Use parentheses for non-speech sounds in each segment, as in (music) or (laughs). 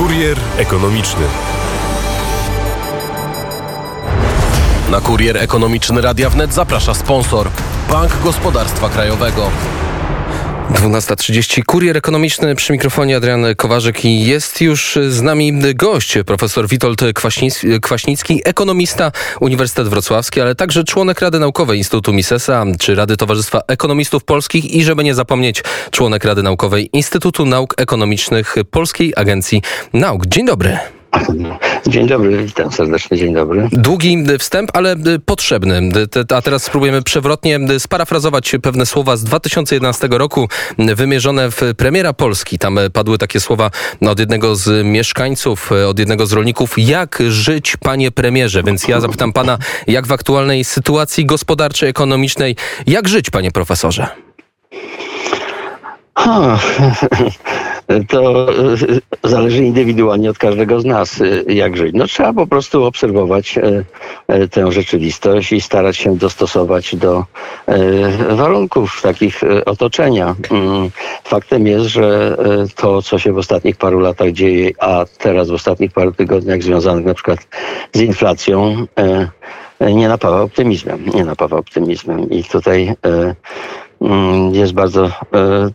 Kurier ekonomiczny. Na kurier ekonomiczny Radia Wnet zaprasza sponsor Bank Gospodarstwa Krajowego. 12.30. Kurier ekonomiczny przy mikrofonie Adrian Kowarzyk i jest już z nami gość, profesor Witold Kwaśnicki, ekonomista Uniwersytet Wrocławski, ale także członek Rady Naukowej Instytutu Misesa czy Rady Towarzystwa Ekonomistów Polskich i żeby nie zapomnieć, członek Rady Naukowej Instytutu Nauk Ekonomicznych Polskiej Agencji Nauk. Dzień dobry. Dzień dobry, witam serdecznie, dzień dobry. Długi wstęp, ale potrzebny. A teraz spróbujemy przewrotnie sparafrazować pewne słowa z 2011 roku, wymierzone w premiera Polski. Tam padły takie słowa od jednego z mieszkańców, od jednego z rolników. Jak żyć, panie premierze? Więc ja zapytam pana, jak w aktualnej sytuacji gospodarczej, ekonomicznej, jak żyć, panie profesorze? (laughs) to e, zależy indywidualnie od każdego z nas, e, jak żyć. No, trzeba po prostu obserwować e, tę rzeczywistość i starać się dostosować do warunków takich otoczenia. Mm, faktem jest, że to, co się w ostatnich paru latach dzieje, a teraz w ostatnich paru tygodniach związanych na przykład z inflacją, nie napawa optymizmem. Nie napawa optymizmem. I tutaj jest bardzo e,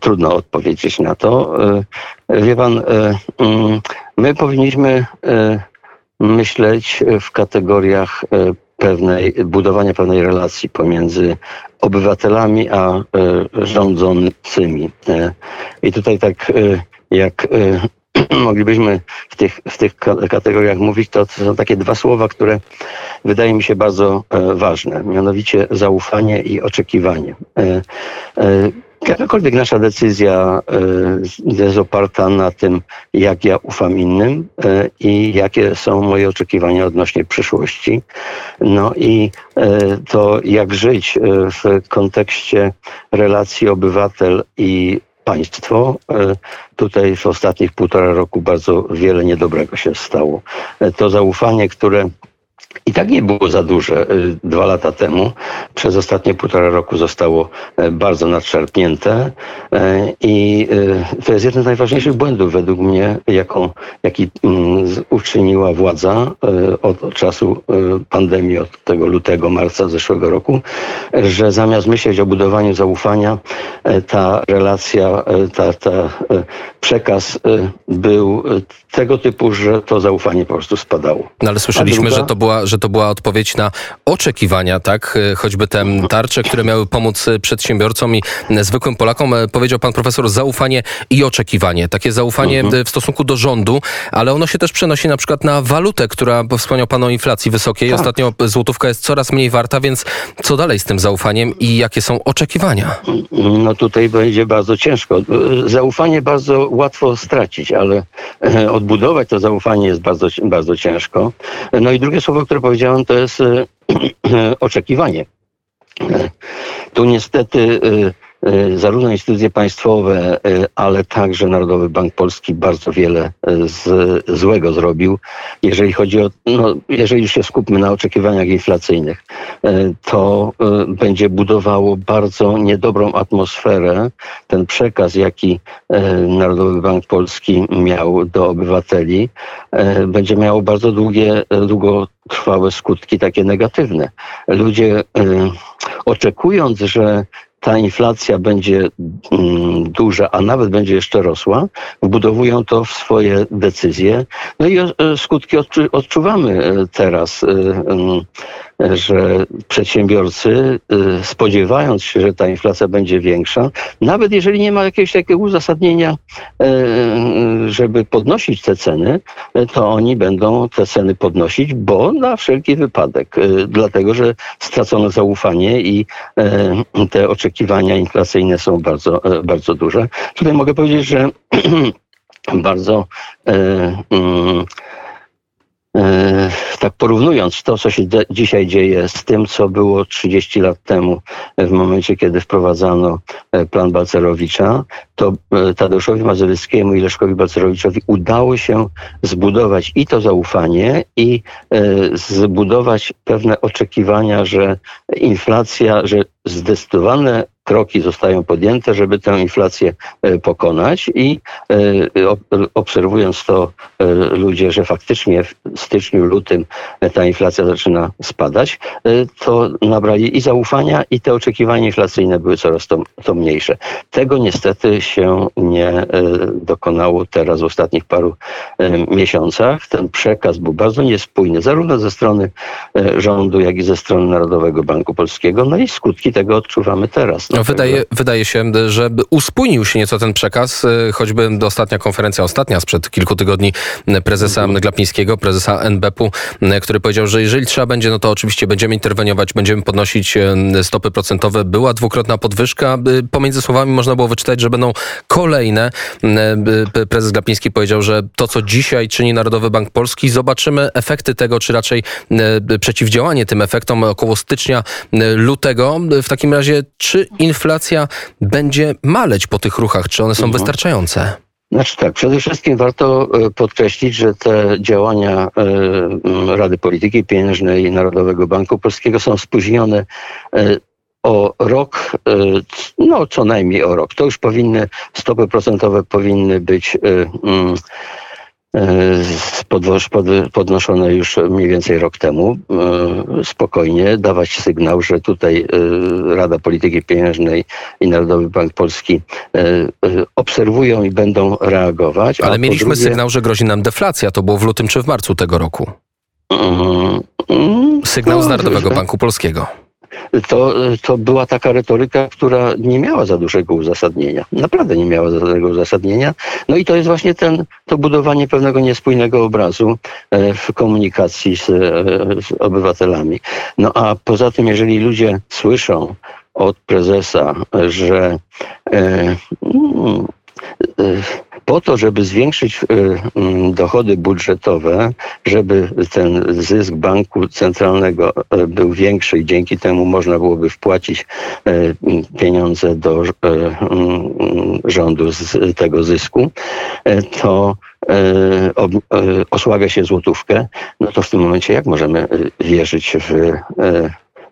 trudno odpowiedzieć na to. E, wie pan, e, mm, my powinniśmy myśleć w kategoriach pewnej, budowania pewnej relacji pomiędzy obywatelami a rządzącymi. I tutaj tak jak (clears throat) moglibyśmy w tych, w tych kategoriach mówić, to, to są takie dwa słowa, które wydaje mi się bardzo e, ważne, mianowicie zaufanie i oczekiwanie. E, e, jakakolwiek nasza decyzja jest oparta na tym, jak ja ufam innym i jakie są moje oczekiwania odnośnie przyszłości. No i to, jak żyć w kontekście relacji obywatel i państwo. E, tutaj w ostatnich półtora roku bardzo wiele niedobrego się stało. E, to zaufanie, które i tak nie było za duże y, dwa lata temu. Przez ostatnie półtora roku zostało e, bardzo nadszarpnięte e, i y, to jest jeden z najważniejszych błędów według mnie, jaką, jaki mm, uczyniła władza od czasu pandemii, od tego lutego, marca zeszłego roku, że zamiast myśleć o budowaniu zaufania, ta relacja, ta, ta przekaz był tego typu, że to zaufanie po prostu spadało. No ale słyszeliśmy, druga... że to była, że to była odpowiedź na oczekiwania, tak? Choćby te tarcze, które miały pomóc przedsiębiorcom i zwykłym Polakom. Powiedział pan profesor zaufanie i oczekiwanie. Takie zaufanie mhm. w stosunku do rządu, ale ono się też przenosi na przykład na walutę, która, wspomniał pan o inflacji wysokiej. Tak. Ostatnio złotówka jest coraz mniej warta, więc co dalej z tym zaufaniem i jakie są oczekiwania? No tutaj będzie bardzo ciężko. Zaufanie bardzo łatwo stracić, ale odbudować to zaufanie jest bardzo, bardzo ciężko. No i drugie słowo, które powiedziałem, to jest (clears throat) e, oczekiwanie. E, tu niestety e, E, zarówno instytucje państwowe, e, ale także Narodowy Bank Polski bardzo wiele e, z, złego zrobił. Jeżeli chodzi o, no, jeżeli już się skupmy na oczekiwaniach inflacyjnych, to będzie budowało bardzo niedobrą atmosferę. Ten przekaz, jaki Narodowy Bank Polski miał do obywateli, będzie miało bardzo długie, długotrwałe skutki takie negatywne. Ludzie oczekując, że ta inflacja będzie mm, duża, a nawet będzie jeszcze rosła, wbudowują to w swoje decyzje. No i e, skutki odczuwamy e, teraz e, mm, że przedsiębiorcy, y, spodziewając się, że ta inflacja będzie większa, nawet jeżeli nie ma jakiegoś takiego uzasadnienia, y, żeby podnosić te ceny, to oni będą te ceny podnosić, bo na wszelki wypadek, y, dlatego że stracono zaufanie i te oczekiwania inflacyjne są bardzo, bardzo duże. Tutaj mogę powiedzieć, że (clears throat) bardzo mm, E, tak porównując to, co się dzisiaj dzieje z tym, co było 30 lat temu, w momencie, kiedy wprowadzano e, plan Balcerowicza, to e, Tadeuszowi Mazowieckiemu i Leszkowi Balcerowiczowi udało się zbudować i to zaufanie, i zbudować pewne oczekiwania, że inflacja, że zdecydowane kroki zostają podjęte, żeby tę inflację pokonać i obserwując to ludzie, że faktycznie w styczniu, lutym ta inflacja zaczyna spadać, to nabrali i zaufania i te oczekiwania inflacyjne były coraz to, to mniejsze. Tego niestety się nie dokonało teraz w ostatnich paru miesiącach. Ten przekaz był bardzo niespójny, zarówno ze strony rządu, jak i ze strony Narodowego Banku Polskiego. No i skutki tego odczuwamy teraz. No, wydaje, wydaje się, że uspójnił się nieco ten przekaz, e, choćby ostatnia konferencja, ostatnia sprzed kilku tygodni prezesa mhm. Glapińskiego, prezesa NBP-u, który powiedział, że jeżeli trzeba będzie, no to oczywiście będziemy interweniować, będziemy podnosić stopy procentowe. Była dwukrotna podwyżka. Pomiędzy słowami można było wyczytać, że będą kolejne. Prezes Glapiński powiedział, że to, co dzisiaj czyni Narodowy Bank Polski, zobaczymy efekty tego, czy raczej przeciwdziałanie tym efektom około stycznia, lutego. W takim razie, czy inflacja będzie maleć po tych ruchach? Czy one są mhm. wystarczające? Znaczy tak, przede wszystkim warto e, podkreślić, że te działania e, Rady Polityki Pieniężnej Narodowego Banku Polskiego są spóźnione e, o rok, no co najmniej o rok. To już powinny, stopy procentowe powinny być podnoszone już mniej więcej rok temu, e, spokojnie dawać sygnał, że tutaj e, Rada Polityki Pieniężnej i Narodowy Bank Polski e, obserwują i będą reagować. Ale mieliśmy drugie... sygnał, że grozi nam deflacja. To było w lutym czy w marcu tego roku. Mm, mm, sygnał z no, Narodowego Banku Polskiego to, to była taka retoryka, która nie miała za dużego uzasadnienia. Naprawdę nie miała za dużego uzasadnienia. No i to jest właśnie ten, to budowanie pewnego niespójnego obrazu e, w komunikacji z, e, z obywatelami. No a poza tym, jeżeli ludzie słyszą od prezesa, że e, mm, po to, żeby zwiększyć y, mm, dochody budżetowe, żeby ten zysk banku centralnego y, był większy i dzięki temu można byłoby wpłacić y, pieniądze do mm, rządu z tego zysku, to osłabia się złotówkę, no to w tym momencie jak możemy wierzyć w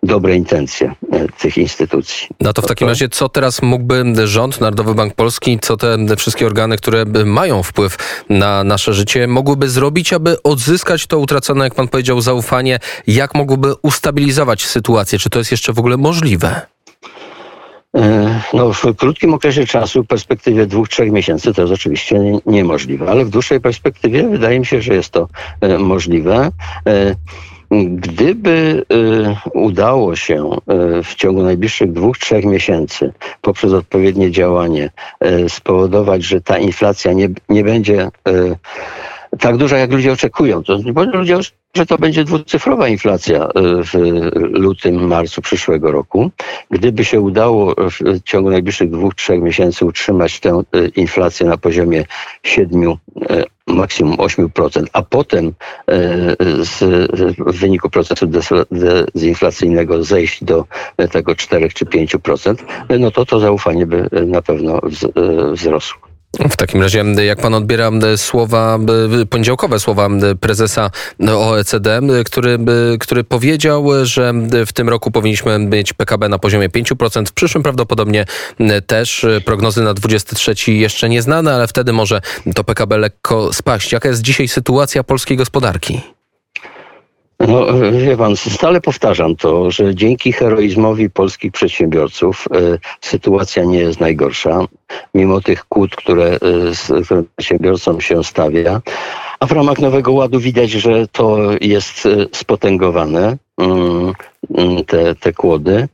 dobre intencje e, tych instytucji. No to w takim razie co teraz mógłby rząd, Narodowy Bank Polski, co te wszystkie organy, które mają wpływ na nasze życie, mogłyby zrobić, aby odzyskać to utracone, jak pan powiedział, zaufanie? Jak mogłyby ustabilizować sytuację? Czy to jest jeszcze w ogóle możliwe? E, no, w krótkim okresie czasu, w perspektywie dwóch, trzech miesięcy, to jest oczywiście niemożliwe, ale w dłuższej perspektywie wydaje mi się, że jest to e, możliwe. Gdyby y, udało się y, w ciągu najbliższych dwóch, trzech miesięcy poprzez odpowiednie działanie y, spowodować, że ta inflacja nie, nie będzie tak duża, jak ludzie oczekują, to ludzie że to będzie dwucyfrowa inflacja w lutym, marcu przyszłego roku. Gdyby się udało w ciągu najbliższych dwóch, trzech miesięcy utrzymać tę inflację na poziomie 7, maksimum 8%, a potem e, z, w wyniku procesu dezinflacyjnego zejść do tego 4 czy 5%, no to to zaufanie by na pewno e, wzrosło. W takim razie, jak pan odbiera słowa, poniedziałkowe słowa prezesa OECD, który, który powiedział, że w tym roku powinniśmy mieć PKB na poziomie 5%, w przyszłym prawdopodobnie też prognozy na 23 jeszcze nieznane, ale wtedy może to PKB lekko spaść. Jaka jest dzisiaj sytuacja polskiej gospodarki? No, wie pan, stale powtarzam to, że dzięki heroizmowi polskich przedsiębiorców y, sytuacja nie jest najgorsza, mimo tych kłód, które y, przedsiębiorcom się stawia. A w ramach Nowego Ładu widać, że to jest y, spotęgowane, mm, te, te kłody,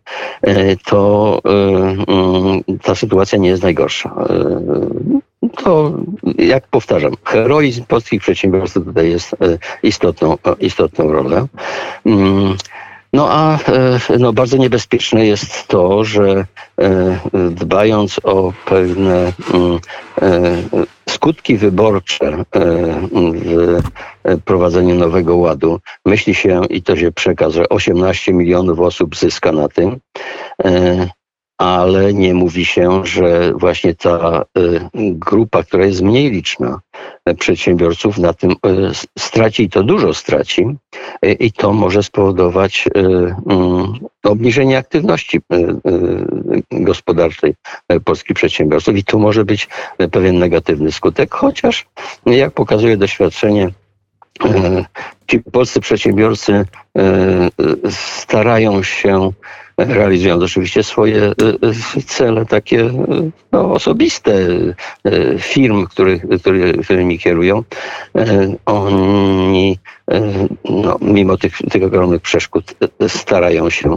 to mm, ta sytuacja nie jest najgorsza to, jak powtarzam, heroizm polskich przedsiębiorców tutaj jest e, istotną, e, istotną rolę. Mm, no a e, no, bardzo niebezpieczne jest to, że dbając o pewne mm, skutki wyborcze w prowadzeniu nowego ładu, myśli się i to się przekaz, że 18 milionów osób zyska na tym, ale nie mówi się, że właśnie ta grupa, która jest mniej liczna, przedsiębiorców na tym straci i to dużo straci i to może spowodować mm, obniżenie aktywności gospodarczej polskich przedsiębiorców. I tu może być pewien negatywny skutek, chociaż jak pokazuje doświadczenie ci polscy przedsiębiorcy e, starają się, realizując oczywiście swoje e, cele takie no, osobiste firm, których, który, którymi kierują. E, oni no, mimo tych, tych ogromnych przeszkód starają się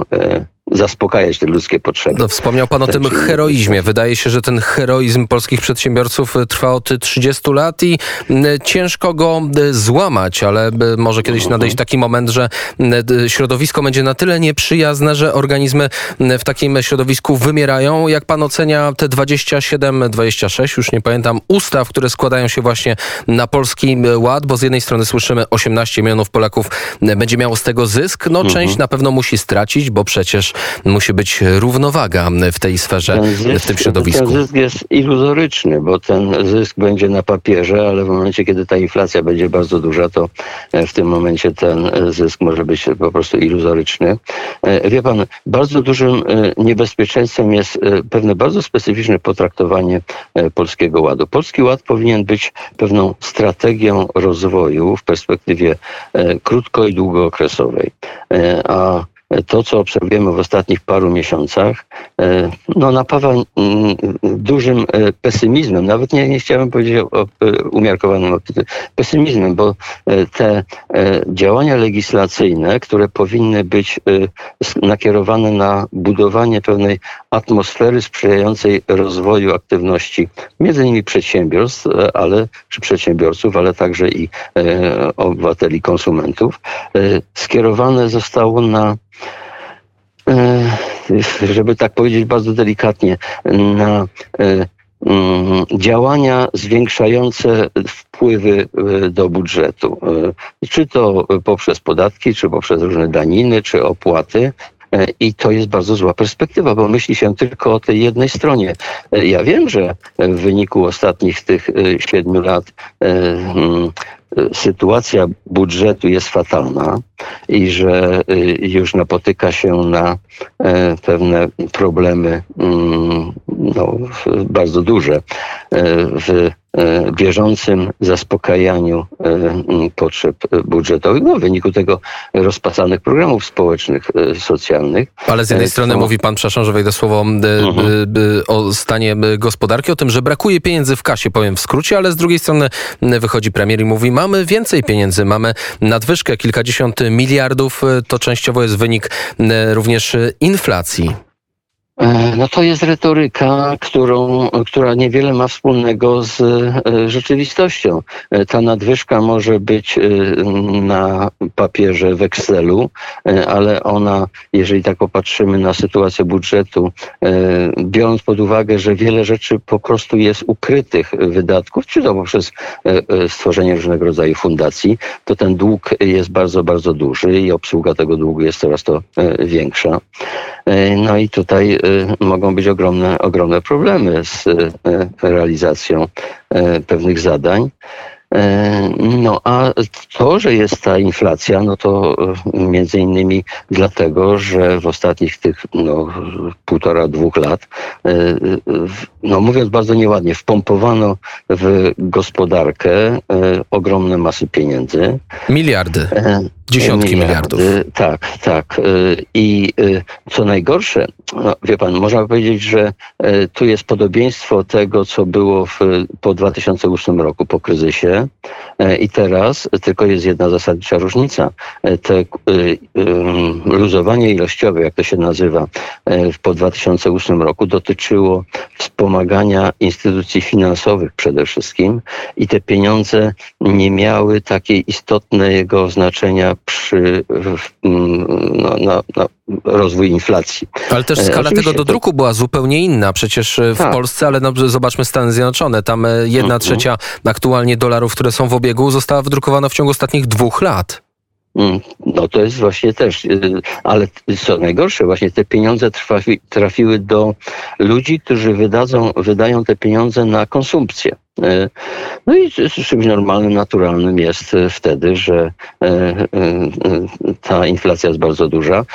zaspokajać te ludzkie potrzeby. No, wspomniał Pan o tym heroizmie. Wydaje się, że ten heroizm polskich przedsiębiorców e, trwa od 30 lat i ciężko go e, złamać, ale e, może kiedyś mhm. nadejść taki moment, że środowisko będzie na tyle nieprzyjazne, że organizmy w takim środowisku wymierają. Jak Pan ocenia te 27, 26, już nie pamiętam, ustaw, które składają się właśnie na polski ład, bo z jednej strony słyszymy 18 milionów Polaków będzie miało z tego zysk, no część mhm. na pewno musi stracić, bo przecież musi być równowaga w tej sferze, zysk, w tym środowisku. Ten zysk jest iluzoryczny, bo ten zysk będzie na papierze, ale w momencie, kiedy ta inflacja będzie bardzo duża, to e, w tym momencie ten zysk może być po prostu iluzoryczny. E, wie pan, bardzo dużym e, niebezpieczeństwem jest pewne bardzo specyficzne potraktowanie Polskiego Ładu. Polski Ład powinien być pewną strategią rozwoju w perspektywie krótko i długookresowej. A to, co obserwujemy w ostatnich paru miesiącach, e, no, napawa mm, dużym e, pesymizmem. Nawet nie, nie chciałem powiedzieć o e, umiarkowanym pesymizmem, bo te działania legislacyjne, które powinny być nakierowane na budowanie pewnej atmosfery sprzyjającej rozwoju aktywności między innymi przedsiębiorstw, ale czy przedsiębiorców, ale także i obywateli, konsumentów, skierowane zostało na żeby tak powiedzieć bardzo delikatnie, na e, mm, działania zwiększające wpływy e, do budżetu. Czy to poprzez podatki, czy poprzez różne daniny, czy opłaty. I to jest bardzo zła perspektywa, bo myśli się tylko o tej jednej stronie. Ja wiem, że w wyniku ostatnich tych siedmiu lat mm, sytuacja budżetu jest fatalna i że już napotyka się na e, pewne problemy mm, no, bardzo duże e, w E, bieżącym zaspokajaniu e, potrzeb budżetowych, no, w wyniku tego rozpasanych programów społecznych, e, socjalnych. Ale z jednej strony mówi pan, przepraszam, że wejdę słowo mhm. o stanie gospodarki, o tym, że brakuje pieniędzy w kasie, powiem w skrócie, ale z drugiej strony wychodzi premier i mówi, mamy więcej pieniędzy, mamy nadwyżkę kilkadziesiąt miliardów, to częściowo jest wynik również inflacji. E, no to jest retoryka, którą, która niewiele ma wspólnego z e, rzeczywistością. E, ta nadwyżka może być na papierze w Excelu, ale ona, jeżeli tak popatrzymy na sytuację budżetu, biorąc pod uwagę, że wiele rzeczy po prostu jest ukrytych wydatków, czy to poprzez stworzenie różnego rodzaju fundacji, to ten dług jest bardzo, bardzo duży i obsługa tego długu jest coraz to większa. No i tutaj mogą być ogromne, ogromne problemy z y, realizacją y, pewnych zadań. No a to, że jest ta inflacja, no to między innymi dlatego, że w ostatnich tych no, półtora, dwóch lat, no mówiąc bardzo nieładnie, wpompowano w gospodarkę ogromne masy pieniędzy. Miliardy. Dziesiątki miliardów. miliardów. Tak, tak. Y, I y, co najgorsze, no, wie pan, można powiedzieć, że tu jest podobieństwo tego, co było w, po 2008 roku, po kryzysie i teraz, tylko jest jedna zasadnicza różnica. Te luzowanie ilościowe, jak to się nazywa, po 2008 roku dotyczyło wspomagania instytucji finansowych przede wszystkim i te pieniądze nie miały takiej istotnego znaczenia przy no, na, na rozwój inflacji. Ale też skala Oczywiście tego dodruku była zupełnie inna. Przecież e, w tak. Polsce, ale no, zobaczmy Stany Zjednoczone. Tam e, jedna mhm. trzecia aktualnie dolarów, które są w obiegu, została wydrukowana w ciągu ostatnich dwóch lat. Mm, No to jest właśnie też, y, ale co najgorsze, właśnie te pieniądze trafi, trafiły do ludzi, którzy wydadzą, wydają te pieniądze na konsumpcję. Y, No i czymś normalnym, naturalnym jest wtedy, że y, ta inflacja jest bardzo duża.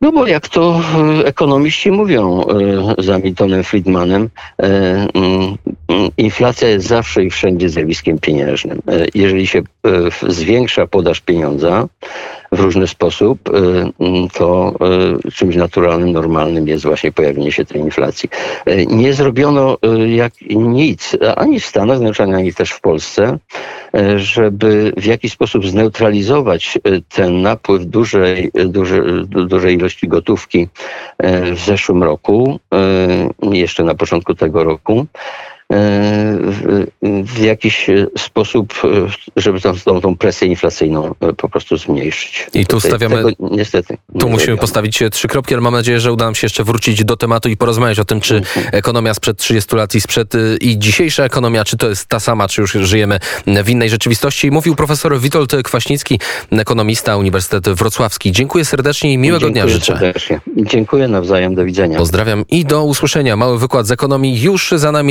No bo jak to y, ekonomiści mówią y, za Miltonem Friedmanem, y, mm, inflacja jest zawsze i wszędzie zjawiskiem pieniężnym. Jeżeli się zwiększa podaż pieniądza w różny sposób, y, mm, to y, czymś naturalnym, normalnym jest właśnie pojawienie się tej inflacji. Y, Nie zrobiono jak nic, ani w Stanach Zjednoczonych, ani też w Polsce, żeby w jakiś sposób zneutralizować ten napływ dużej, dużej, dużej ilości gotówki w zeszłym roku, jeszcze na początku tego roku w, w jakiś sposób, y, żeby tą, tą, tą presję inflacyjną y, po prostu zmniejszyć. I tu Tutaj stawiamy- Tego, niestety. nie Tu musimy postawić e, trzy kropki, ale mam nadzieję, że uda nam się jeszcze wrócić do tematu i porozmawiać o tym, czy ekonomia sprzed 30 lat i sprzed y, i dzisiejsza ekonomia, czy to jest ta sama, czy już żyjemy w innej rzeczywistości. Mówił profesor Witold Kwaśnicki, ekonomista Uniwersytet Wrocławski. Dziękuję serdecznie i miłego dnia Dziękuję życzę. serdecznie. Dziękuję nawzajem. Do widzenia. Pozdrawiam i do usłyszenia. Mały wykład z ekonomii już za nami.